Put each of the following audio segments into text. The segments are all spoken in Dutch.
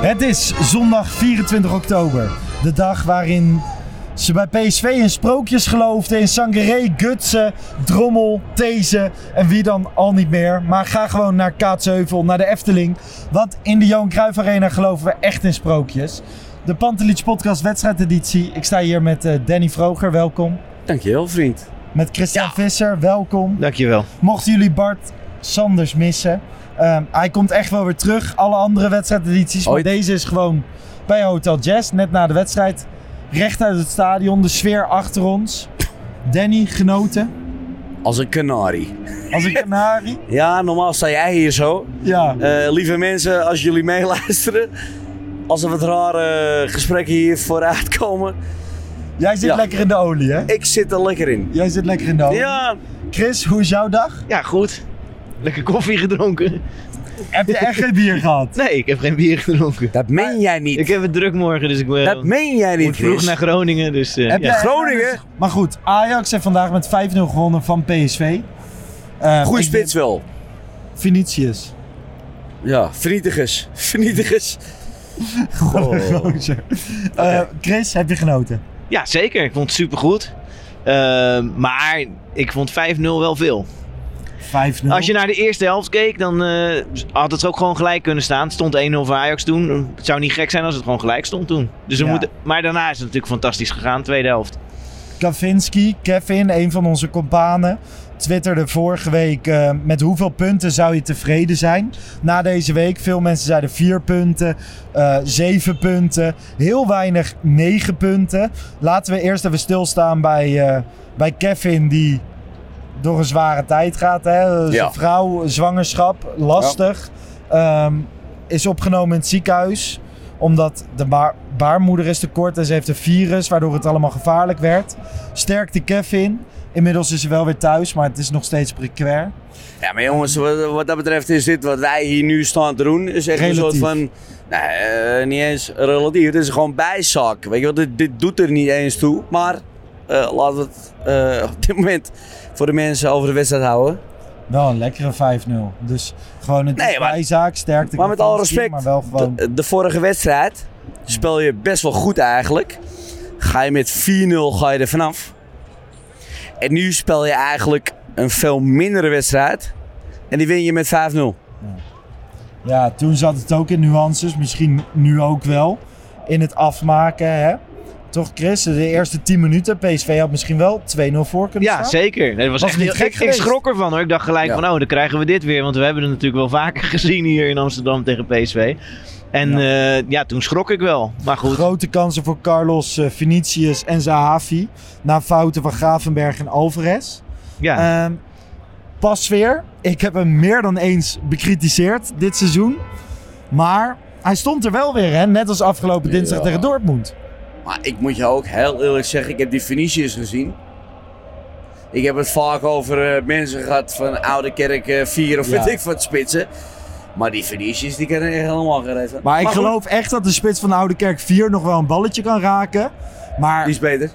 Het is zondag 24 oktober. De dag waarin ze bij PSV in sprookjes geloofden. In Sangaré, Gutsen, Drommel, These en wie dan al niet meer. Maar ga gewoon naar Kaatsheuvel, naar de Efteling. Want in de Johan Cruijff Arena geloven we echt in sprookjes. De Pantelich Podcast wedstrijdeditie. Ik sta hier met eh, Danny Vroger, welkom. Dankjewel, vriend. Met Christian Visser, welkom. Dankjewel. Mochten jullie Bart Sanders missen, ehm, hij komt echt wel weer terug. Alle andere wedstrijdedities, maar deze is gewoon bij Hotel Jazz, net na de wedstrijd. Recht uit het stadion, de sfeer achter ons. Danny, genoten. Als een kanarie. Als een kanarie. Ja, normaal sta jij hier zo. Ja, Eh, lieve mensen, als jullie meeluisteren. Als er wat rare gesprekken hier vooruit komen. jij zit Ja. lekker in de olie, hè? Ik zit er lekker in. Jij zit lekker in de olie. Ja, Chris, hoe is jouw dag? Ja, goed. Lekker koffie gedronken. Heb je echt geen bier gehad? Nee, ik heb geen bier gedronken. dat meen jij niet. Ik heb het druk morgen, dus ik eh, dat meen jij niet, moet vroeg Chris. naar Groningen. Dus, eh, Heb ja. Groningen? Maar goed, Ajax heeft vandaag met 5-0 gewonnen van PSV. Eh, Goeie spits wel. Vinicius. Ja, vernietigers. Vernietigers. Gozer. Eh, Chris, heb je genoten? ja, zeker. Ik vond het supergoed. Uh, maar ik vond 5-0 wel veel. 5-0. Als je naar de eerste helft keek, dan eh, had het ook gewoon gelijk kunnen staan. Het stond 1-0 voor Ajax toen. Het zou niet gek zijn als het gewoon gelijk stond toen. Dus we Ja. moeten, maar daarna is het natuurlijk fantastisch gegaan, tweede helft. Kavinski, Kevin, een van onze companen, twitterde vorige week eh, met hoeveel punten zou je tevreden zijn na deze week. Veel mensen zeiden vier punten, eh zeven punten, heel weinig negen punten. Laten we eerst even stilstaan bij, bij Kevin die door een zware tijd gaat. Hè? Ja. vrouw, zwangerschap, lastig. Ehm, is opgenomen in het ziekenhuis omdat de baar- baarmoeder is tekort en ze heeft een virus, waardoor het allemaal gevaarlijk werd. Sterkte Kevin. Inmiddels is ze wel weer thuis, maar het is nog steeds precair. Ja, maar jongens, wat, wat dat betreft is dit wat wij hier nu staan te doen. Is echt een soort van. Nee, eh, niet eens relatief. Het is gewoon bijzak. Weet je wel, dit, dit doet er niet eens toe. Maar eh, laten we het eh, op dit moment voor de mensen over de wedstrijd houden. Wel een lekkere 5-0. Dus gewoon een Nee, maar- bijzaak, sterkte Maar met alle respect, Maar wel gewoon... de, de vorige wedstrijd speel je best wel goed eigenlijk. Ga je met 4-0 ga je er vanaf. En nu speel je eigenlijk een veel mindere wedstrijd. En die win je met 5-0. Ja, toen zat het ook in nuances. Misschien nu ook wel. In het afmaken, hè. Toch Chris, de eerste 10 minuten. PSV had misschien wel 2-0 voor kunnen Ja, staan. zeker. Nee, dat was, Was echt niet gek ik, schrok ervan hoor. Ik dacht gelijk Ja. van, oh, dan krijgen we dit weer. Want we hebben het natuurlijk wel vaker gezien hier in Amsterdam tegen PSV. En ja, ja toen schrok ik wel. Maar goed. Grote kansen voor Carlos, eh, Vinicius en Zahavi. Na fouten van Gravenberg en Alvarez. Ja. Ehm, pas weer. Ik heb hem meer dan eens bekritiseerd dit seizoen. Maar hij stond er wel weer, hè? net als afgelopen dinsdag Ja. tegen Dortmund. Maar ik moet je ook heel eerlijk zeggen, ik heb die Venetiërs gezien. Ik heb het vaak over eh, mensen gehad van Oude Kerk eh, 4 of Ja. weet ik wat spitsen. Maar die Venetiërs die kunnen echt helemaal gereven. Maar ik goed, geloof echt dat de spits van de Oude Kerk 4 nog wel een balletje kan raken. Maar, Die is beter.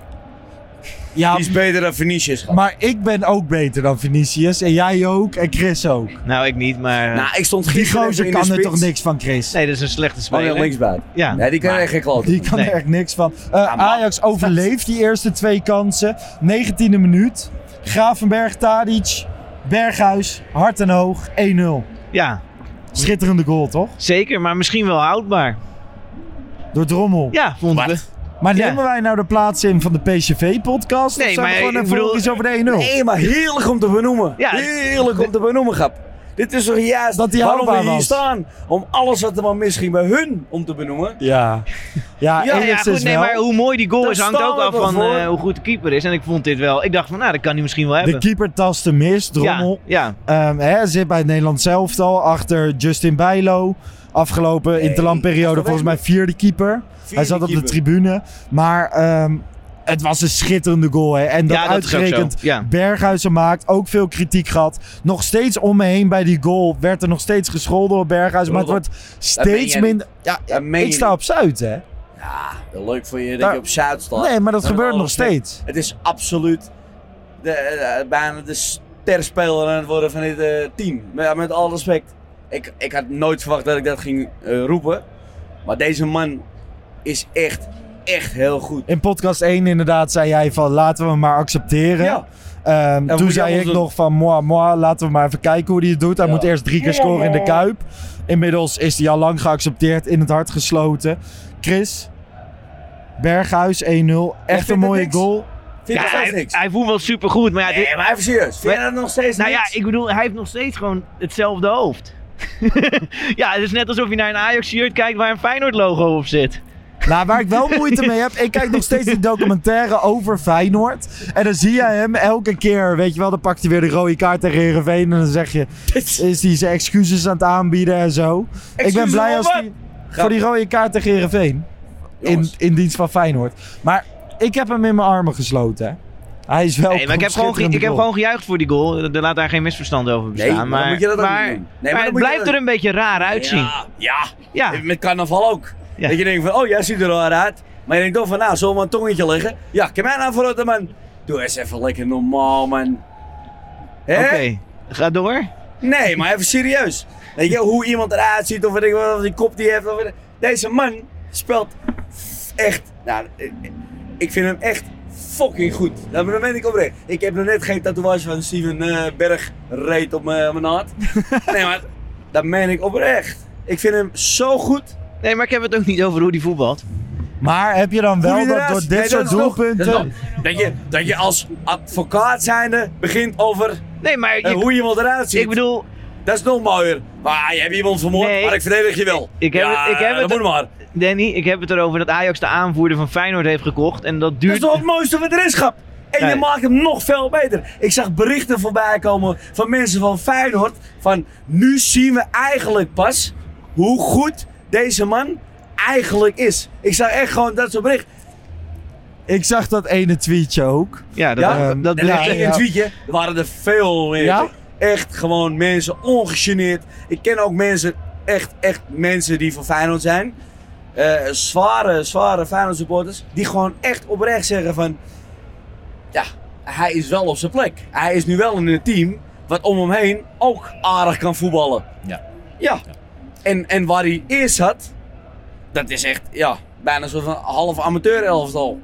Ja, Die is beter dan Venetiërs. maar ik ben ook beter dan Vinicius. En jij ook. En Chris ook. Nou, ik niet, maar... Nou, ik stond Die gozer kan er toch niks van, Chris? nee, dat is een slechte Oh, speler. nee, linksbuiten. Ja. Nee, die kan Maar- echt geen kloten. Die kan Nee. er echt niks van. Eh, Ajax overleeft die eerste twee kansen. 19e minuut. Gravenberg, Tadic. Berghuis, hard en hoog, 1-0. Ja, Schitterende goal, toch? zeker, maar misschien wel houdbaar. Door Drommel. Ja, vonden we. Maar Ja. nemen wij nou de plaats in van de PSV-podcast? Nee, of zijn maar we gewoon ik even bedoel- iets over de 1-0? Nee, maar heerlijk om te benoemen. Ja. Heerlijk om te benoemen, Gap. Dit is toch juist Dat die waarom we hier was. staan. Om alles wat er maar misging bij hun om te benoemen. Ja. Ja, Ja, ja, enigszins goed, nee, wel. maar hoe mooi die goal Daar is hangt ook af van eh, hoe goed de keeper is. En ik vond dit wel, ik dacht van nou, dat kan hij misschien wel De hebben. keeper tastte mis, Drommel. Ja, Ehm, hè, zit bij het Nederlands elftal achter Justin Bijlo. Afgelopen Nee, interlandperiode volgens mij vierde keeper. Hij zat op de tribune. Maar ehm, het was een schitterende goal. Hè. En dat Ja, dat uitgerekend. Ja. Berghuizen maakt. Ook veel kritiek gehad. Nog steeds om me heen bij die goal. Werd er nog steeds gescholden op Berghuizen. Maar het wordt steeds minder... Ja, ik sta op Zuid hè. Ja, heel leuk voor je dat Daar- je op Zuid staat. Nee, maar dat Met gebeurt nog steeds. Het is absoluut de, eh, bijna de sterspeler aan het worden van dit eh, team. Ja, met alle respect. Ik, ik had nooit verwacht dat ik dat ging eh, roepen. Maar deze man is echt, echt heel goed. In podcast 1 inderdaad zei jij van laten we hem maar accepteren. Ja. Ehm, toen zei ik nog van moi, moi, laten we maar even kijken hoe hij het doet. Hij Ja. moet eerst drie keer scoren in de Kuip. Inmiddels is hij al lang geaccepteerd, in het hart gesloten. Chris, Berghuis 1-0. Echt een mooie goal. Vind Ja, hij, niks? hij voelt wel supergoed, maar ja, Nee, maar even serieus. Vind je dat nog steeds nou ja, ik bedoel, hij heeft nog steeds gewoon hetzelfde hoofd. ja, het is net alsof je naar een Ajax-shirt kijkt waar een Feyenoord-logo op zit. Nou, waar ik wel moeite mee heb, ik kijk nog steeds die documentaire over Feyenoord. En dan zie je hem elke keer, weet je wel, dan pakt hij weer de rode kaart tegen Heerenveen. En dan zeg je, is hij zijn excuses aan het aanbieden en zo. ik ben Excuses blij voor als wat? hij voor die rode kaart tegen Heerenveen. In, in dienst van Feyenoord. Maar ik heb hem in mijn armen gesloten. Hij is wel Nee, maar ik heb, gewoon, ik heb gewoon gejuicht voor die goal. Er laat daar geen misverstand over bestaan. Nee, maar maar, moet je dat maar, doen. Nee, maar het blijft er een beetje raar uitzien. Ja, ja. Ja. Met carnaval ook. Ja. Dat je denkt van, oh, jij ziet er raar uit. Maar je denkt toch van, nou, zullen we maar een tongetje leggen? Ja, kom mij nou voor man. Doe eens even lekker normaal, man. Oké, ga door. Nee, maar even serieus. Weet je, hoe iemand eruit ziet, of, weet ik, wat, of die kop die heeft. Of, deze man speelt echt, nou, ik vind hem echt fucking goed. Dat meen ik oprecht. Ik heb nog net geen tatoeage van Steven eh, Berg reet op mijn op mijn naad. nee, maar dat meen ik oprecht. Ik vind hem zo goed. Nee, maar ik heb het ook niet over hoe die voetbalt. Maar heb je dan wel dat door dit Nee, soort dat, doelpunten... dat, je, dat je als advocaat zijnde begint over Nee, maar eh, je- hoe iemand eruit ziet. ik bedoel, Dat is nog mooier. Maar je hebt iemand vermoord, Nee. maar ik verdedig je wel. Ik heb ja, het- ik heb dat het- moet maar. Danny, ik heb het erover dat Ajax de aanvoerder van Feyenoord heeft gekocht. En dat Dat duurt... is toch het mooiste wat er is, grap. En je maakt hem nog veel beter. Ik zag berichten voorbij komen van mensen van Feyenoord. Van nu zien we eigenlijk pas hoe goed deze man eigenlijk is. Ik zag echt gewoon dat soort bericht. Ik zag dat ene tweetje ook. Ja, dat, Ja, dat, dat En ja, in bericht- een tweetje er waren er veel meer. Ja? Echt gewoon mensen ongegeneerd. Ik ken ook mensen, echt, echt mensen die van Feyenoord zijn. Eh, zware, zware Feyenoord supporters. Die gewoon echt oprecht zeggen van... Ja, hij is wel op zijn plek. Hij is nu wel in een team wat om hem heen ook aardig kan voetballen. Ja. Ja. En, en waar hij eerst zat, dat is echt, ja, bijna een soort van half amateur elftal.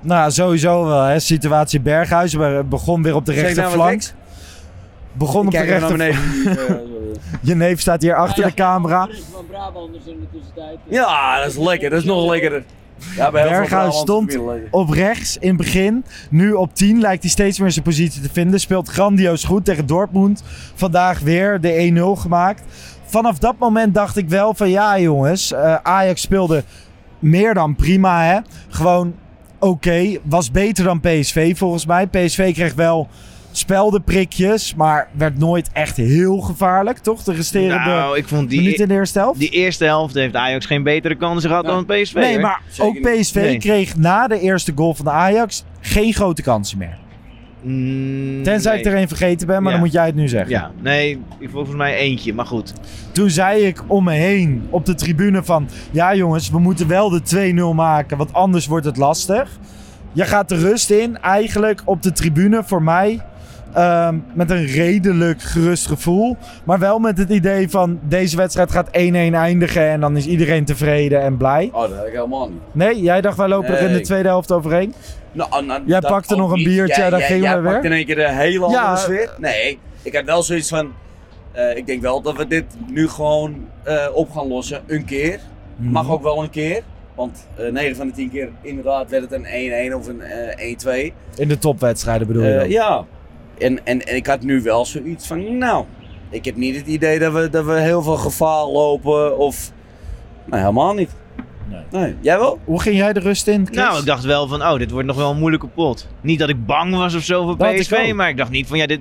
Nou, sowieso wel. Hè. Situatie Berghuis be- begon weer op de ik nou rechterflank. Begon op de even naar beneden. Je neef staat hier achter de camera. van Brabanders in de tussentijd. Ja, dat is lekker. Dat is nog lekkerder. Ja, bij heel veel Berghuis stond op rechts in het begin. Nu op 10 lijkt hij steeds meer zijn positie te vinden. Speelt grandioos goed tegen Dortmund. Vandaag weer de 1-0 gemaakt. Vanaf dat moment dacht ik wel van ja jongens. eh, Ajax speelde meer dan prima hè. Gewoon oké. Was beter dan PSV volgens mij. PSV kreeg wel speldenprikjes. Maar werd nooit echt heel gevaarlijk toch? De resterende Nou, ik vond minuten die, in de eerste helft. die eerste helft heeft Ajax geen betere kansen gehad dan PSV. Nee, hoor. maar Zeker ook. PSV Nee. kreeg na de eerste goal van de Ajax geen grote kansen meer. Mm, Tenzij nee. ik er een vergeten ben, maar Ja. dan moet jij het nu zeggen. Ja, nee, ik volgens mij eentje, maar goed. Toen zei ik om me heen op de tribune van... Ja jongens, we moeten wel de 2-0 maken, want anders wordt het lastig. Je gaat de rust in, eigenlijk op de tribune voor mij... ehm, met een redelijk gerust gevoel. Maar wel met het idee van deze wedstrijd gaat 1-1 eindigen... en dan is iedereen tevreden en blij. Oh, dat heb ik helemaal niet. Nee, jij dacht wij lopen er in de tweede helft overheen? Nou, nou, Jij pakte nog een biertje, Jij- jij- gingen jij we weer. pakt in één keer de hele andere Ja. sfeer. Nee, ik heb wel zoiets van... eh, ik denk wel dat we dit nu gewoon eh, op gaan lossen. Een keer. Mhm. Mag ook wel een keer. Want eh 9 van de 10 keer inderdaad werd het een 1-1 of een eh 1-2. In de topwedstrijden bedoel je dan? ja. En, en, en ik had nu wel zoiets van, nou, ik heb niet het idee dat we, dat we heel veel gevaar lopen of... Nee, helemaal niet. Nee. Jij wel? Hoe ging jij de rust in, Chris? Nou, ik dacht wel van, oh, dit wordt nog wel een moeilijke pot. Niet dat ik bang was of zo voor Dat PSV, maar ik dacht niet van, ja, dit,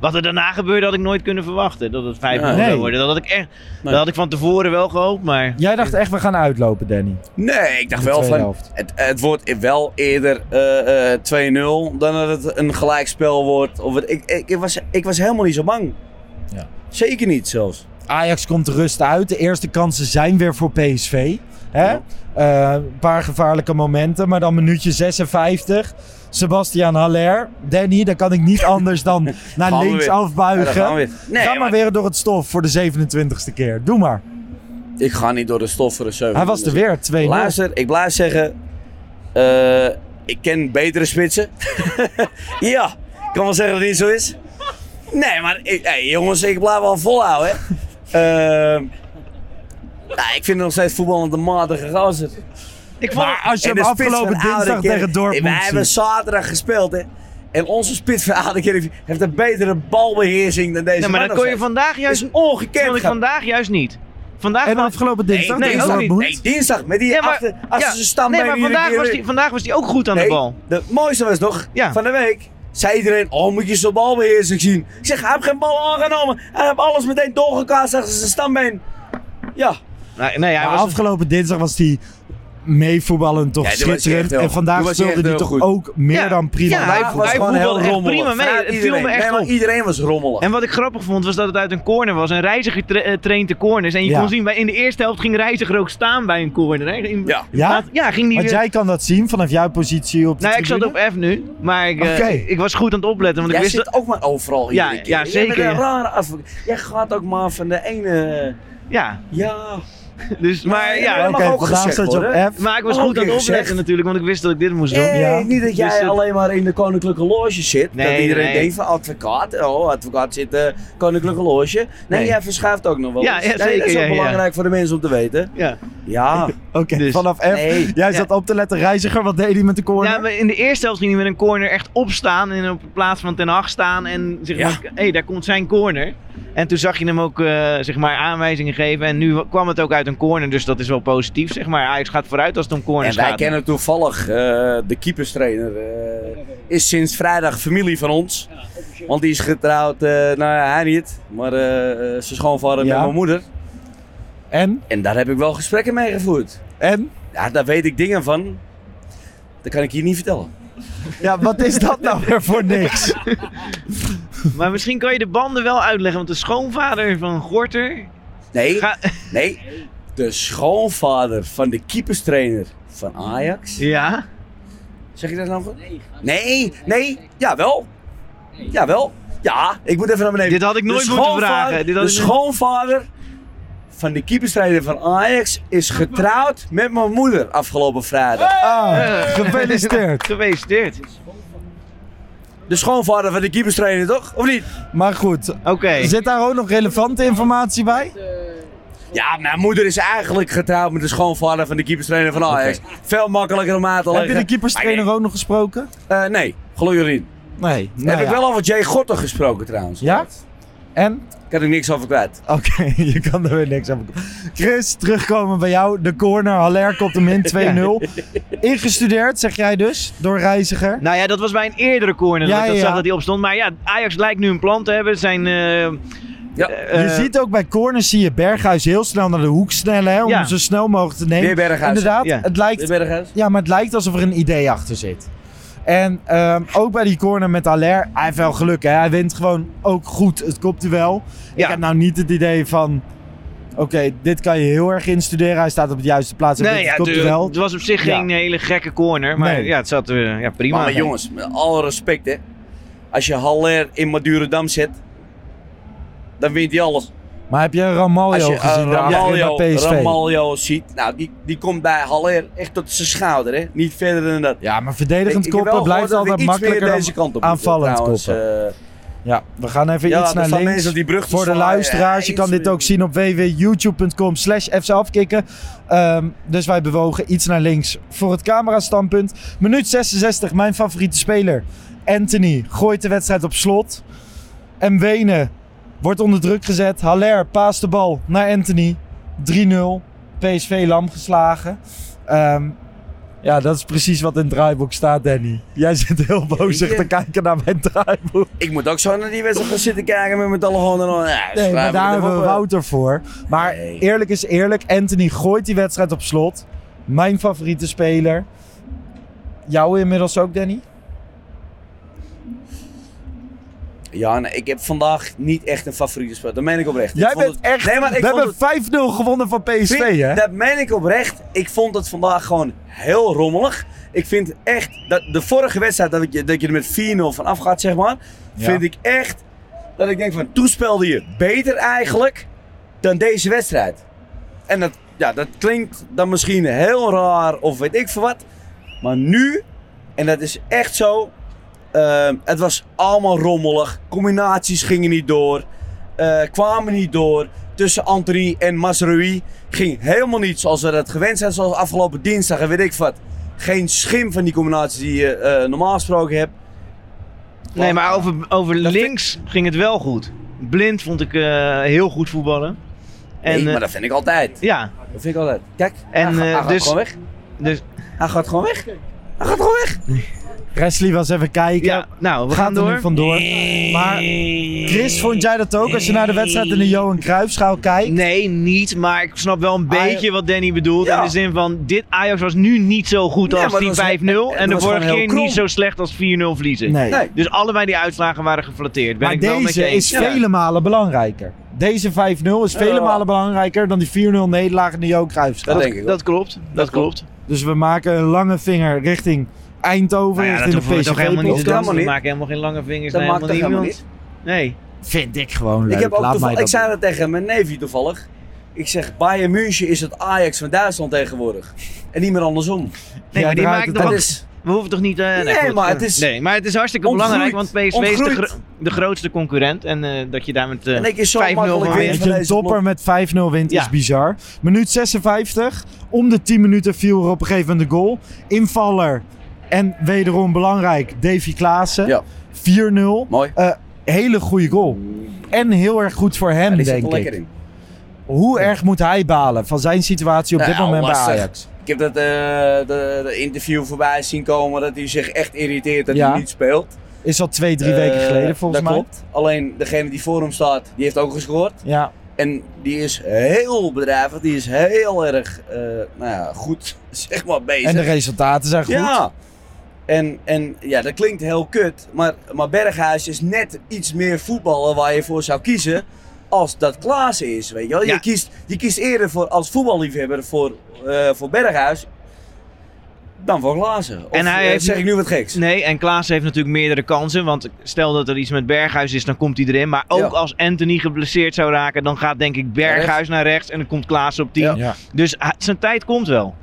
wat er daarna gebeurde had ik nooit kunnen verwachten. Dat het 5-0 Nee. zou worden. Dat had ik echt, dat had ik van tevoren wel gehoopt, maar... Jij dacht echt, we gaan uitlopen, Danny. Nee, ik dacht wel van, het, het wordt wel eerder eh, eh, 2-0 dan dat het een gelijkspel wordt. Of het, ik, ik, ik, was, ik was helemaal niet zo bang. Ja. Zeker niet zelfs. Ajax komt de rust uit. De eerste kansen zijn weer voor PSV. Hè? Eh, een paar gevaarlijke momenten, maar dan minuutje 56. Sebastian Haller. Danny, dan kan ik niet anders dan naar Gaan links afbuigen. Ja, we. Nee, Ga maar, maar- weer door het stof voor de 27ste keer. Doe maar. Ik ga niet door de stof voor de 7. Hij was er weer, 2-0. Luister, ik blijf zeggen. eh, ik ken betere spitsen. ja, ik kan wel zeggen dat het niet zo is. Nee, maar ik, hey, jongens, ik blijf wel volhouden. hè. Ehm, nou, ik vind nog steeds voetbal een matige gozer. Ik vond, Maar als je hem afgelopen dinsdag tegen Dortmund Wij hebben zaterdag gespeeld, hè. En onze spits van heeft een betere balbeheersing dan deze nee, maar man dat kon je vandaag juist, is ongekend, vond ik vandaag juist niet. Vandaag En was- afgelopen dinsdag nee. Nee, dinsdag met die Ja, maar- achter, ja, stam nee, maar vandaag was, die, vandaag was die ook goed aan de bal. De mooiste was nog Ja. van de week. Zei iedereen, oh moet je zo'n balbeheersing zien. Ik zeg, hij heeft geen bal aangenomen. Hij heeft alles meteen doorgekaast achter zijn stambeen. Ja. Nee, nee, hij Maar was afgelopen dinsdag was hij meevoetballend toch Ja, die schitterend. En vandaag. Die speelde hij toch ook meer Ja, dan prima. ja, hij- hij gewoon voetbalde heel echt rommelig. prima mee. Het viel iedereen. me echt nee, op. iedereen was rommelig. En wat ik grappig vond was dat het uit een corner was. Een reiziger tra eh, traint de corners. En je Ja. kon zien, bij, in de eerste helft ging reiziger ook staan bij een corner. Hè? In- Ja. Ja? Ja, ging niet Want jij kan dat zien vanaf jouw positie op de Nou, ik zat op F nu. Maar ik, eh, ik was goed aan het opletten. Want Jij ik wist zit dat... ook maar overal Ja, iedere keer. ja, Jij zeker, bent een ja. rare. Jij gaat ook maar van de ene... Ja, Ja. dus, maar ja... dat mag Oké, ook vandaag je worden. op F. Maar ik was goed aan het opletten natuurlijk, want ik wist dat ik dit moest doen. Nee, Ja. niet dat jij Dus dat- alleen maar in de koninklijke loge zit. Nee, dat iedereen nee. denkt van advocaat. Oh, advocaat zit in koninklijke loge. Nee, Nee. jij verschuift ook nog wel Ja, ja, Nee, dat zeker, is ook ja, ja. belangrijk voor de mensen om te weten. Ja. Ja. Oké, Dus- vanaf F. Nee. Jij Ja. zat op te letten. Reiziger, wat deed hij met de corner? Ja, maar in de eerste helft ging hij met een corner echt opstaan en op plaats van Ten Hag staan en zeg Ja. maar, hé, daar komt zijn corner. En toen zag je hem ook eh, zeg maar aanwijzingen geven en nu kwam het ook uit een corner, dus dat is wel positief zeg maar. Ajax gaat vooruit als het om En corners wij gaat. kennen toevallig eh, de keeperstrainer. eh, is sinds vrijdag familie van ons. Want die is getrouwd, eh, nou ja, hij niet. Maar zijn schoonvader Ja. met mijn moeder. En? En daar heb ik wel gesprekken mee gevoerd. En? Ja, daar weet ik dingen van. Dat kan ik hier niet vertellen. Ja, wat is dat nou weer voor niks? Maar misschien kan je de banden wel uitleggen, want de schoonvader van Gorter... Nee, Ga- nee. De schoonvader van de keeperstrainer van Ajax. Ja? Zeg je dat nou goed? Nee, nee, jawel. Jawel. Ja, ik moet even naar beneden. Dit had ik nooit moeten vragen. Dit had de ik schoonvader van de keeperstrainer van Ajax is getrouwd met mijn moeder afgelopen vrijdag. Ah, gefeliciteerd. Gefeliciteerd. De schoonvader van de keeperstrainer, toch? Of niet? Maar goed, Oké. zit daar ook nog relevante informatie bij? Ja, mijn moeder is eigenlijk getrouwd met de schoonvader van de keeperstrainer van Ajax. Veel makkelijker om aan te Heb leggen. je de keeperstrainer ook nog gesproken? Eh, nee, gelukkig niet. Nee. nou Heb ik wel over Jay Gorter gesproken trouwens. Ja? En? Ik had er niks over kwijt. Oké, je kan er weer niks over. Chris, terugkomen bij jou. De corner, Haller komt hem in, 2-0. Ingestudeerd, zeg jij dus, door Reiziger. Nou ja, dat was bij een eerdere corner dat Ja, ik dat zag dat hij opstond. Maar ja, Ajax lijkt nu een plan te hebben. Zijn, eh, Ja. eh, je ziet ook bij corners zie je Berghuis heel snel naar de hoek snellen, hè, om Ja. hem zo snel mogelijk te nemen. Weer Berghuis. Inderdaad, Ja. het lijkt. Ja, maar het lijkt alsof er een idee achter zit. En ehm, ook bij die corner met Aller, hij heeft wel geluk. Hè? Hij wint gewoon ook goed het kopduel. Ik Ja. heb nou niet het idee van... Oké, dit kan je heel erg instuderen. Hij staat op de juiste plaats nee, ja, het was op zich Ja. geen hele gekke corner. Maar Nee. ja, het zat eh, ja, prima. Maar jongens, met alle respect hè. Als je Haller in Madurodam zet, dan wint hij alles. Maar heb je Ramaljo Als je gezien eh, daarachter Ramaljo, bij PSV? Ramaljo ziet, nou die, die komt bij Haller echt tot zijn schouder hè. Niet verder dan dat. Ja, maar verdedigend Ik- koppen blijft altijd makkelijker deze kant op aanvallend trouwens, koppen. eh. Ja, we gaan even Ja, iets naar links. die brug Voor de luisteraars, je kan dit ook zien op www.youtube.com slash fzelfkikken. Ehm, dus wij bewogen iets naar links voor het camerastandpunt. Minuut 66, mijn favoriete speler. Anthony gooit de wedstrijd op slot. En Wenen wordt onder druk gezet. Haller paast de bal naar Anthony. 3-0. PSV lam geslagen. Ehm, ja, dat is precies wat in het draaiboek staat, Danny. Jij zit heel bozig te kijken naar mijn draaiboek. Ik moet ook zo naar die wedstrijd gaan zitten kijken met mijn telefoon en dan. Ja, Nee, maar daar hebben we. Wouter voor. Maar eerlijk is eerlijk, Anthony gooit die wedstrijd op slot. Mijn favoriete speler. Jou inmiddels ook, Danny? Ja, nee, ik heb vandaag niet echt een favoriete speler. Dat meen ik oprecht. Ik Jij vond bent het- echt... Nee, maar ik we vond hebben 5-0 gewonnen van PSV, Vind- hè? Dat meen ik oprecht. Ik vond het vandaag gewoon heel rommelig. Ik vind echt dat de vorige wedstrijd dat je, dat je er met 4-0 van afgaat, zeg maar. Ja. Vind ik echt dat ik denk van toen speelde je beter eigenlijk dan deze wedstrijd. En dat, ja, dat klinkt dan misschien heel raar of weet ik veel wat. Maar nu, en dat is echt zo. Ehm, het was allemaal rommelig. Combinaties gingen niet door. eh, kwamen niet door. Tussen Anthony en Masrui ging helemaal niet zoals we dat gewend zijn. Zoals afgelopen dinsdag en weet ik wat. Geen schim van die combinaties die je eh, normaal gesproken hebt. Nee, maar over, over links ging het wel goed. Blind vond ik eh, heel goed voetballen. nee, eh, maar dat vind ik altijd. Ja. Dat vind ik altijd. Kijk, En, hij, hij gaat dus- gewoon weg. Dus, Hij gaat gewoon weg. Hij gaat gewoon weg. Wesley was even kijken. Ja, nou, we Gaat gaan er door. nu vandoor. Maar Chris, vond jij dat ook als je naar de wedstrijd in de Johan Cruijffschaal kijkt? Nee, niet. Maar ik snap wel een beetje wat Danny bedoelt. Ja. In de zin van, dit Ajax was nu niet zo goed Nee, als maar die het was- 5-0. het En de was vorige gewoon heel keer niet zo slecht als 4-0 verliezen. Nee. Nee. Dus allebei die uitslagen waren geflatteerd. Ben Maar ik wel met je deze eens. is vele malen belangrijker. Deze 5-0 is vele Ja. malen belangrijker dan die 4-0 nederlaag in de Johan Cruijffschaal. Dat, dat klopt. Dat, klopt. Dus we maken een lange vinger richting Eindhoven, Nou ja, dat richting hoeven we de toch helemaal niet te doen. Helemaal geen lange vingers Dat naar maakt helemaal niemand. Nee. Vind ik gewoon leuk. Ik, heb ook Laat toeval- mij dat ik zei dat tegen mijn neefje toevallig. Ik zeg, Bayern München is het Ajax van Duitsland tegenwoordig. En niet meer andersom. Nee, maar die maakt. Dat is- We hoeven toch niet... eh, nee, Nee, goed. maar het is Nee, maar het is hartstikke ontgroeid. belangrijk, want PSV is de, gro- de grootste concurrent. En eh, dat je daar met eh En ik is zo 5-0 makkelijk van winnen. wint. Dat je een topper met 5-0 wint Ja. is bizar. Minuut 56. Om de 10 minuten viel er op een gegeven moment de goal. Invaller. En wederom belangrijk, Davy Klaassen. Ja. 4-0. Mooi. Eh, hele goede goal. En heel erg goed voor hem, Ja, denk lekker ik. in. Hoe erg moet hij balen van zijn situatie op dit Nou, moment bij lastig. Ajax? Ik heb dat eh, de, de interview voorbij zien komen dat hij zich echt irriteert dat hij niet speelt. Is al twee, drie weken Eh, geleden volgens dat mij. klopt. Alleen degene die voor hem staat, die heeft ook gescoord. Ja. En die is heel bedrijvig, die is heel erg eh, nou ja, goed zeg maar, bezig. En de resultaten zijn goed. Ja. En, en ja, dat klinkt heel kut. Maar, maar Berghuis is net iets meer voetballer waar je voor zou kiezen. Als dat Klaassen is. Weet je, wel? Ja. je, kiest, je kiest eerder voor, als voetballiefhebber voor, eh, voor Berghuis. Dan voor Klaassen. Of En hij eh, heeft- zeg ik nu wat geks? Nee, en Klaas heeft natuurlijk meerdere kansen. Want stel dat er iets met Berghuis is, dan komt hij erin. Maar ook Ja. als Anthony geblesseerd zou raken, dan gaat denk ik Berghuis naar rechts. En dan komt Klaas op 10. Ja. Ja. Dus zijn tijd komt wel.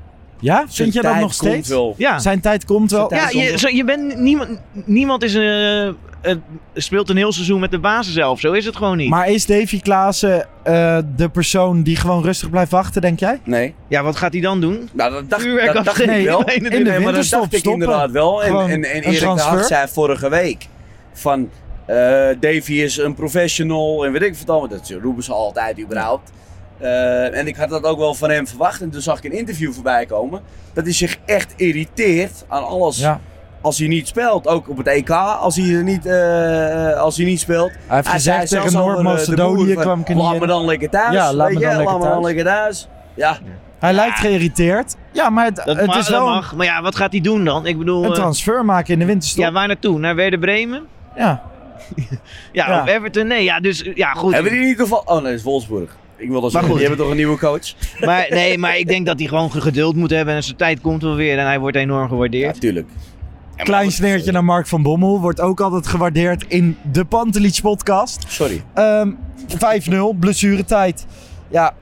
Ja? Vind je dat tijd nog komt steeds? wel. Ja. Zijn tijd komt wel. Ja, je, zo- je bent niemand, niemand is, eh, speelt een heel seizoen met de basis zelf. Zo is het gewoon niet. Maar is Davy Klaassen eh, de persoon die gewoon rustig blijft wachten, denk jij? Nee. ja, wat gaat hij dan doen? Nou, dat dacht, Vuurwerk dat dacht ik wel. Nee, in de Nee, maar dat dacht ik stoppen. inderdaad wel. En, Gewoon en, en Erik de zei vorige week van... eh Davy is een professional en weet ik wat allemaal. Dat roepen ze altijd überhaupt. Eh, en ik had dat ook wel van hem verwacht. En toen zag ik een interview voorbij komen. Dat hij zich echt irriteert aan alles Ja. als hij niet speelt. Ook op het EK als hij, er niet, eh, als hij niet speelt. Hij heeft gezegd zei tegen eh, de Noord-Macedonië kwam ik Laat in." me dan lekker thuis. Ja, laat me dan lekker laat me dan thuis. lekker thuis. Ja, Hij lijkt geïrriteerd. Ja, maar het, Dat, het mag, is wel een. Maar ja, wat gaat hij doen dan? Ik bedoel, een transfer maken in de winterstop. ja, waar naartoe? Naar Werder Bremen? Ja. Ja, Ja. of Everton? Nee, ja, dus ja, goed. Hebben die niet toevallig... Oh nee, dat is Wolfsburg. Ik wil dat zeggen, goed. die hebben toch een nieuwe coach? Maar, nee, maar ik denk dat hij gewoon geduld moet hebben en zijn tijd komt wel weer en hij wordt enorm gewaardeerd. tuurlijk. Klein sneertje naar Mark van Bommel. Wordt ook altijd gewaardeerd in de Pantelich podcast. Sorry. Ehm 5-0, blessuretijd. Ja,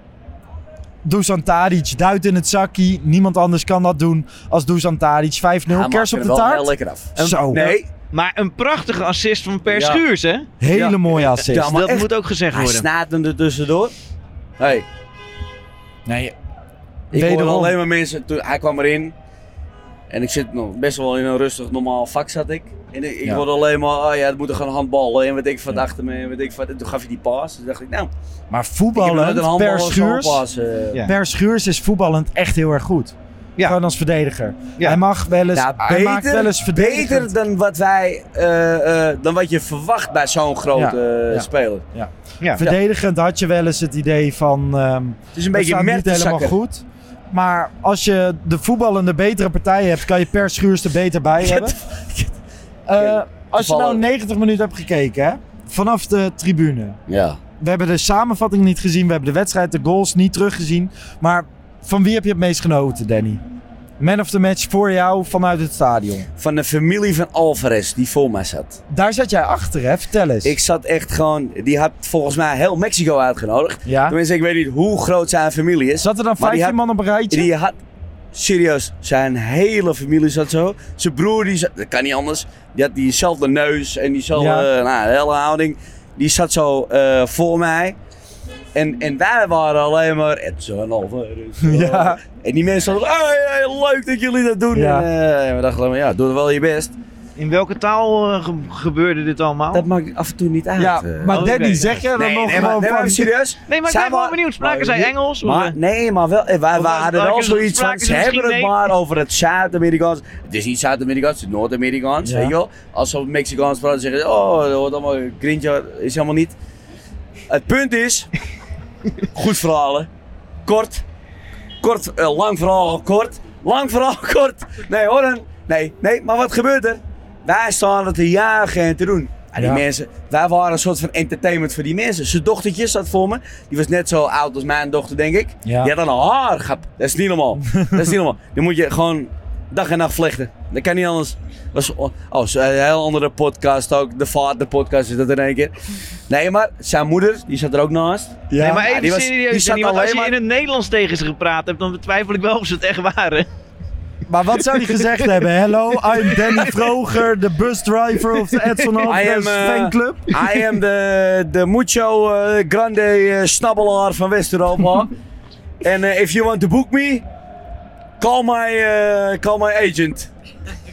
Dusan Tadic duidt in het zakkie. Niemand anders kan dat doen als Dusan Tadic. 5-0, Hij maakt kers op er de wel taart. heel lekker af. Zo. Nee, Maar een prachtige assist van Per Ja. Schuurs, hè? Hele Ja. mooie assist. Ja, dat echt, moet ook gezegd Hij worden. snaadt hem er tussendoor. Hey, Nee, ik hoorde Wederom. alleen maar mensen, toen, hij kwam erin. En ik zit nog best wel in een rustig normaal vak zat ik. En ik, ik Ja. hoorde alleen maar, oh ja, het moet er gaan handballen. En wat ik van achter me, en wat ik van, en toen gaf je die paas. Toen dacht ik, nou, maar een Per Schuurs, paas. eh. Ja. Per Schuurs is voetballend echt heel erg goed. Ja. Gewoon als verdediger. Ja. Hij mag wel eens, Ja, hij maakt wel eens beter, beter dan wat wij, eh, eh, dan wat je verwacht bij zo'n grote Ja, eh, ja. speler. Ja. Verdedigend had je wel eens het idee van... ehm Het is een beetje niet helemaal goed. Maar als je de voetballende betere partij hebt, kan je Per Schuurs er beter bij hebben. Eh, als je nou Toevallig. 90 minuten hebt gekeken, hè, vanaf de tribune. Ja. We hebben de samenvatting niet gezien, we hebben de wedstrijd, de goals niet teruggezien. Maar van wie heb je het meest genoten, Danny? Man of the match voor jou vanuit het stadion. Van de familie van Alvarez die voor mij zat. Daar zat jij achter, hè? Vertel eens. Ik zat echt gewoon, die had volgens mij heel Mexico uitgenodigd. Ja? Tenminste, ik weet niet hoe groot zijn familie is. Zat er dan Maar die 15 had- man op een rijtje? Die had, serieus, zijn hele familie zat zo. Zijn broer, die zat, dat kan niet anders. Die had diezelfde neus en diezelfde Ja. nou, hele houding. Die zat zo eh, voor mij. En, en wij waren alleen maar Edson Alvarez. Ja. En die mensen hadden, hey, hey, leuk dat jullie dat doen. Ja. En, eh, en we dachten alleen maar, ja, doe wel je best. In welke taal eh, ge- gebeurde dit allemaal? Dat maakt af en toe niet uit. Ja, eh. maar Oh, Danny, zeg jij dan nee, nog nee, maar, gewoon nee, maar van... serieus? nee, maar ik ben gewoon wa- benieuwd. Spraken maar zij Engels? Of, Maar, nee, maar wel, wij, Of wij hadden had wel je- zoiets van, ze hebben het maar over het Zuid-Amerikaans. Het is niet Zuid-Amerikaans, het is Noord-Amerikaans, Ja. weet je wel. Als ze Mexicaans praten, zeggen ze, oh, dat wordt allemaal grintje, is helemaal niet. Het punt is, goed verhalen, kort, kort, eh, lang verhaal, kort, lang verhaal, kort. Nee hoor, dan- nee, nee, maar wat gebeurt er? Wij staan er te jagen en te doen. En die Ja. mensen, wij waren een soort van entertainment voor die mensen. Zijn dochtertje zat voor me. Die was net zo oud als mijn dochter, denk ik. Ja. Die had dan een haargap. Dat is niet normaal. dat is niet normaal. Die moet je gewoon dag en nacht vlechten. Dat kan niet anders. Was, oh, zo- een heel andere podcast ook. De vader podcast is dat in één keer. Nee, maar zijn moeder, die zat er ook naast. Ja. nee, maar even die was- serieus. die zat als je maar- in het Nederlands tegen ze gepraat hebt, dan betwijfel ik wel of ze het echt waren. Maar wat zou hij gezegd hebben? Hello, I'm Danny Vroger, de busdriver of de Edson Alvarez eh, fanclub. I am de, de mucho eh, grande eh, snabbelaar van West-Europa. En eh, if you want to book me, call my, eh, call my agent.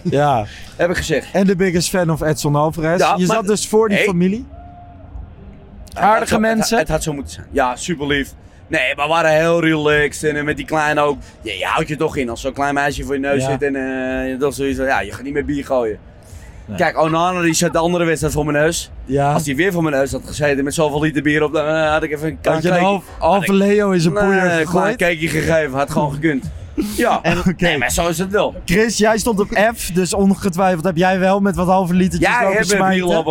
Ja, Heb ik gezegd. en de biggest fan of Edson Alvarez. Ja, je maar- zat dus voor die Hey. familie. Aardige zo- mensen. Het, had zo moeten zijn. Ja, super lief. Nee, maar we waren heel relaxed. En eh, met die kleine ook. Ja, je houdt je toch in als zo'n klein meisje voor je neus Ja. zit. En je toch zoiets van, ja, je gaat niet meer bier gooien. Kijk, Onana die zat de andere wedstrijd voor mijn neus. Ja. Als hij weer voor mijn neus had gezeten met zoveel liter bier op, dan eh, had ik even een Had je een half, Leo in zijn Nee, poeier een klein gegooid? cakeje gegeven. Had gewoon gekund. Ja, nee, maar zo is het wel. Chris, jij stond op F, dus ongetwijfeld heb jij wel met wat halve litertjes Jij lopen hebt een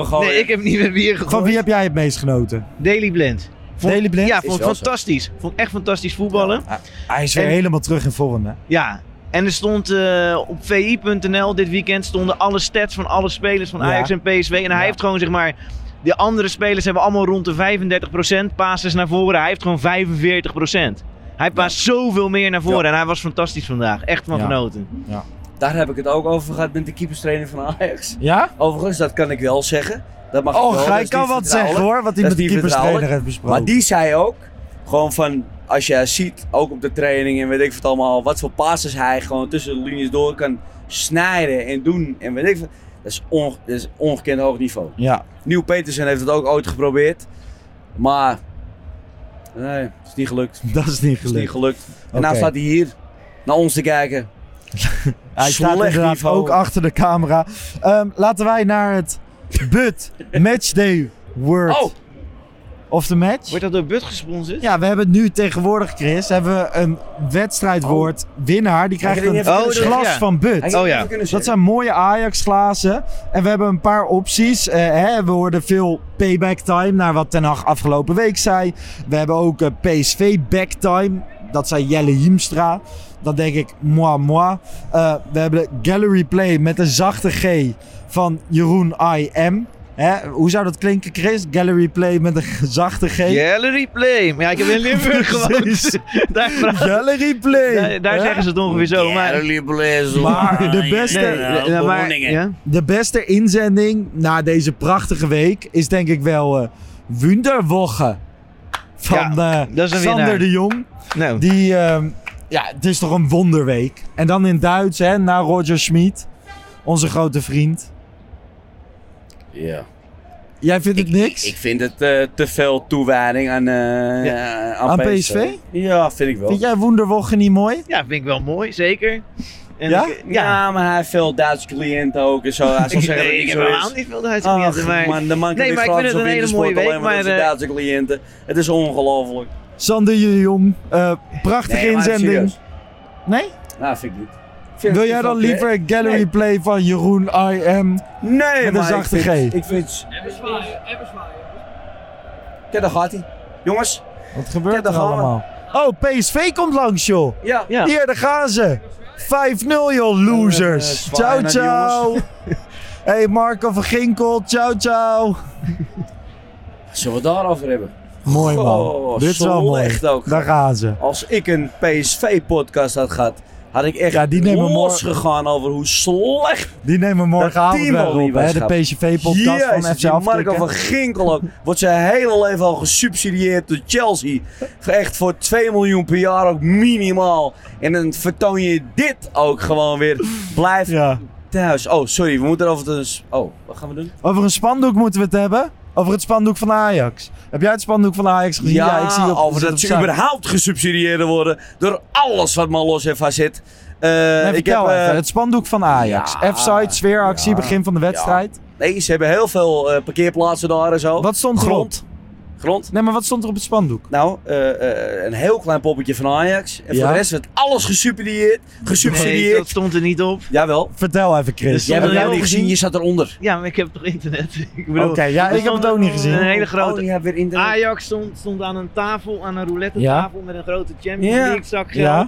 bier. Nee, ik heb niet met bier gegooid. Van wie heb jij het meest genoten? Daily Blend. Vond, Daily Blind? Ja, Is vond wel zo. fantastisch. Vond echt fantastisch voetballen. Hij is weer En- helemaal terug in vorm, hè? Ja. En er stond eh, op vi.nl dit weekend stonden alle stats van alle spelers van Ja. Ajax en PSV. En hij Ja. heeft gewoon zeg maar. De andere spelers hebben allemaal rond de 35% passes naar voren. Hij heeft gewoon 45%. Hij paast zoveel meer naar voren. En hij was fantastisch vandaag. Echt van Ja. genoten. Daar heb ik het ook over gehad met de keeperstrainer van Ajax. Ja? Overigens, dat kan ik wel zeggen. Dat mag ik Oh, wel. hij kan wat zeggen hoor, wat hij met de keeperstrainer heeft besproken. Maar die zei ook, gewoon van, als je ziet, ook op de training en weet ik wat allemaal, wat voor passes hij gewoon tussen de linies door kan snijden en doen en weet ik wat. Dat is, on, dat is ongekend hoog niveau. Ja, Nieuw Petersen heeft het ook ooit geprobeerd. Maar, nee, het is niet gelukt. Dat is niet is niet gelukt. gelukt. En nou staat hij hier naar ons te kijken. Hij staat inderdaad niveau. ook achter de camera. Ehm, laten wij naar het BUT Matchday Word Oh, of the Match. Wordt dat door But gesponsord? Ja, we hebben het nu tegenwoordig, Chris. Hebben we een wedstrijdwoord winnaar. Die krijgt een Oh, dat- glas ja. van But. Hij Oh ja. Dat zijn mooie Ajax-glazen. En we hebben een paar opties. Eh, hè, we hoorden veel payback time naar wat Ten Hag afgelopen week zei. We hebben ook eh, PSV back time. Dat zei Jelle Hiemstra. Dan denk ik, moi, moi. Eh, we hebben de gallery play met een zachte G van Jeroen I.M. Hè, hoe zou dat klinken, Chris? Gallery play met een zachte G. Gallery play. Maar ja, ik heb in Limburg gewoond. daar praat- Gallery play. daar, zeggen ze het ongeveer zo. Maar, Maar de beste, Nee, ja, maar- ja? de beste inzending na deze prachtige week is denk ik wel eh Wunderwoche van Ja, eh, dat is een Sander winnaar. de Jong. Nou, Die, ehm, ja, het is toch een wonderweek. En dan in Duits, hè, na Roger Schmid, onze grote vriend. Ja. Jij vindt het niks? Ik vind het eh, te veel toewijding aan, eh, Ja. aan, Aan PSV. PSV? Ja, vind ik wel. Vind jij Wunderwoche niet mooi? ja, vind ik wel mooi, zeker. En Ja? ik- ja. maar hij heeft veel Duitse cliënten ook en zo. Hij zal Ik, zeggen nee, ik heb helemaal niet veel Duitse Ach, cliënten. Maar, man, de man kan nee, maar ik vind het op een hele mooie week. alleen maar eh, Duitse cliënten. Het is ongelooflijk. Sander de Jong, eh, prachtige Nee, inzending. Nee? Nou, vind ik niet. Wil jij dan liever Gallery Nee. Play van Jeroen IM? Nee, Met een maar zachte ik vind, G. Ik vind... Even zwaaien, even zwaaien. Kijk, daar gaat hij. Jongens. Wat gebeurt er we. allemaal? Oh, PSV komt langs, joh. Ja. Ja. Hier, daar gaan ze. 5-0, joh, losers. Eh, ciao, ciao. hey, Marco van Ginkel. Ciao, ciao. Zullen we het daarover hebben? Mooi, man. Goh, Dit is wel mooi. ook. Daar gaan ze. Als ik een PSV-podcast had gehad, had ik echt Ja, die nemen we losgegaan over hoe slecht Die nemen morgenavond niet op, hè, de. PSV-podcast van FC die Marco van Ginkel ook. Wordt zijn hele leven al gesubsidieerd door Chelsea. Echt voor 2 miljoen per jaar ook minimaal. En dan vertoon je dit ook gewoon weer. Blijf Ja. thuis. Oh, sorry, we moeten over de... Oh, wat gaan we doen? Over een spandoek moeten we het hebben. Over het spandoek van Ajax. Heb jij het spandoek van Ajax gezien? Ja, ik zie op, over dat ze überhaupt gesubsidieerd worden door alles wat maar los en zit. Eh, Nee, ik heb, eh, even. Het spandoek van Ajax. ja, F-site, sfeeractie, ja, begin van de wedstrijd. Nee, ze hebben heel veel eh, parkeerplaatsen daar en zo. Wat stond Grond. erop? Grond. Nee, maar wat stond er op het spandoek? Nou, eh, eh, een heel klein poppetje van Ajax. En Ja. voor de rest werd alles gesubsidieerd. nee, Gesubsidieerd. dat stond er niet op. Jawel. Vertel even, Chris. Jij hebt het heel niet gezien, je zat eronder. Ja, maar ik heb toch internet. ik bedoel, Oké, ja, ik heb het ook niet gezien. Een hele grote... Oh, weer internet. Ajax stond, stond aan een tafel, aan een roulette Ja. tafel met een grote Champions Ja. League zak geld. Ja.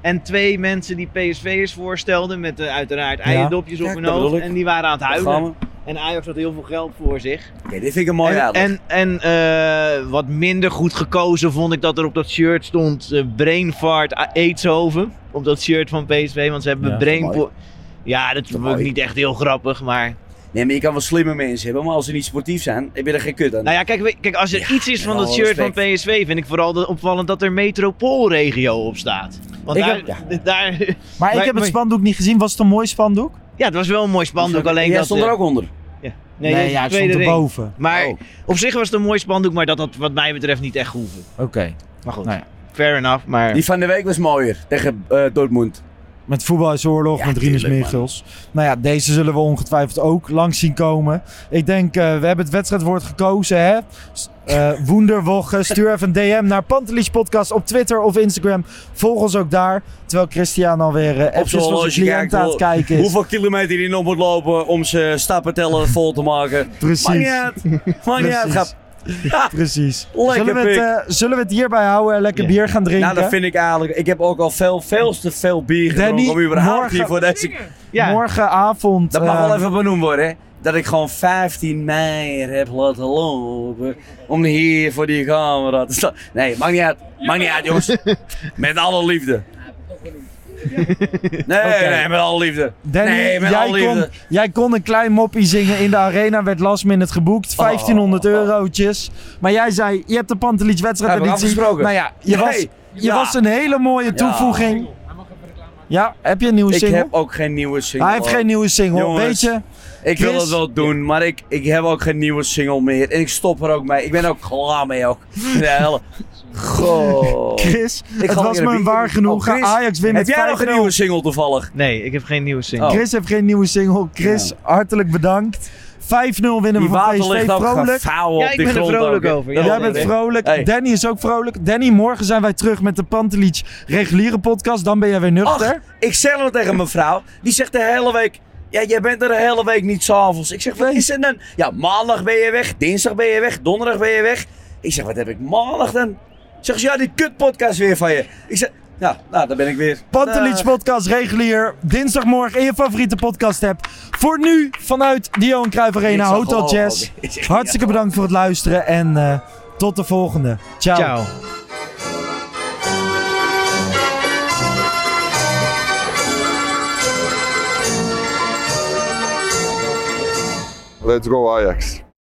En twee mensen die PSV'ers voorstelden met eh, uiteraard Ja. eierdopjes op hun hoofd. En die waren aan het huilen. En Ajax had heel veel geld voor zich. Oké, dit vind ik een mooi en en, en eh, wat minder goed gekozen vond ik dat er op dat shirt stond eh, Brain Fart Eetshoven. Op dat shirt van PSV, want ze hebben Ja, Brain... Ja, dat vond ik niet echt heel grappig, maar... Nee, maar je kan wel slimme mensen hebben, maar als ze niet sportief zijn, heb je er geen kut aan. Nou ja, kijk, kijk als er Ja, iets is van dat shirt van. PSV, vind ik vooral de- opvallend dat er metropoolregio op staat. Want Ik daar, heb- daar, Maar ik Maar- heb het spandoek niet gezien. Was het een mooi spandoek? ja, het was wel een mooi spandoek, alleen Jij dat... stond er eh, ook onder. Nee, ja, ik stond ring. erboven. Maar Oh. op zich was het een mooi spandoek, maar dat had wat mij betreft niet echt gehoeven. Oké. Maar goed, Nou ja. fair enough. Maar Die van de week was mooier, tegen eh, Dortmund. Met voetbalhuisoorlog, Ja, met Rinus Michels. Nou ja, deze zullen we ongetwijfeld ook langs zien komen. Ik denk, eh, we hebben het wedstrijdwoord gekozen, hè? Woenderwoche. Stuur even een DM naar Pantelis Podcast op Twitter of Instagram. Volg ons ook daar. Terwijl Christian alweer uh, Op zijn cliënt aan het kijken is. Hoeveel kilometer hij nog moet lopen om zijn stappenteller vol te maken. Precies. Maakt niet uit. Maakt niet uit, Precies. zullen, we het, eh, zullen we het hierbij houden en lekker bier gaan drinken? Nou, dat vind ik eigenlijk... Ik heb ook al veel, veel te veel bier gedronken om überhaupt morgen- hier voor deze... ja, Morgenavond. Dat mag eh, wel even benoemd worden, hè. Dat ik gewoon 15 mei heb laten lopen om hier voor die camera te staan. Nee, maakt niet uit. Maakt niet uit, jongens. Met alle liefde. Nee, nee, met alle liefde. Danny, nee, met jij, alle kon, liefde. jij kon een klein moppie zingen in de arena, werd last minute geboekt. 1500 Oh. eurotjes. Maar jij zei, je hebt de Pantelich Hebben we wedstrijdeditie. afgesproken? Nou ja, je, Nee. was, je Ja. was een hele mooie toevoeging. Ja, heb je een nieuwe Ik single? heb ook geen nieuwe single. Hij heeft geen nieuwe single. Jongens, Weet je, Ik wil het wel doen, maar ik, ik heb ook geen nieuwe single meer. En ik stop er ook mee. Ik ben ook klaar mee ook. De hele... Goh. Chris, Ik het was me een waar genoegen. Oh, Chris, Ajax wint Heb met jij nog een 5-0. nieuwe single toevallig? nee, ik heb geen nieuwe single. Oh. Chris heeft geen nieuwe single. Chris, hartelijk bedankt. 5-0 winnen we van PSV. Vrolijk. Ja, ik die ben er vrolijk ook, over, ja. Jij bent vrolijk. Hey. Danny is ook vrolijk. Danny, morgen zijn wij terug met de Pantelich reguliere podcast. Dan ben jij weer nuchter. Ach, ik zeg het tegen mijn vrouw. Die zegt de hele week... Ja, jij bent er de hele week niet s'avonds. Ik zeg, wat is er dan? Ja, maandag ben je weg. Dinsdag ben je weg. Donderdag ben je weg. Ik zeg, wat heb ik maandag dan? Zeg ze, ja, die kutpodcast weer van je. Ik zeg, Ja, nou, daar ben ik weer. Pantelic podcast regulier. Dinsdagmorgen in je favoriete podcast app. Voor nu vanuit de Johan Cruijff Arena zag Hotel al- Jazz. Ik Hartstikke ja. bedankt voor het luisteren en eh, tot de volgende. Ciao. Ciao. Let's go Ajax.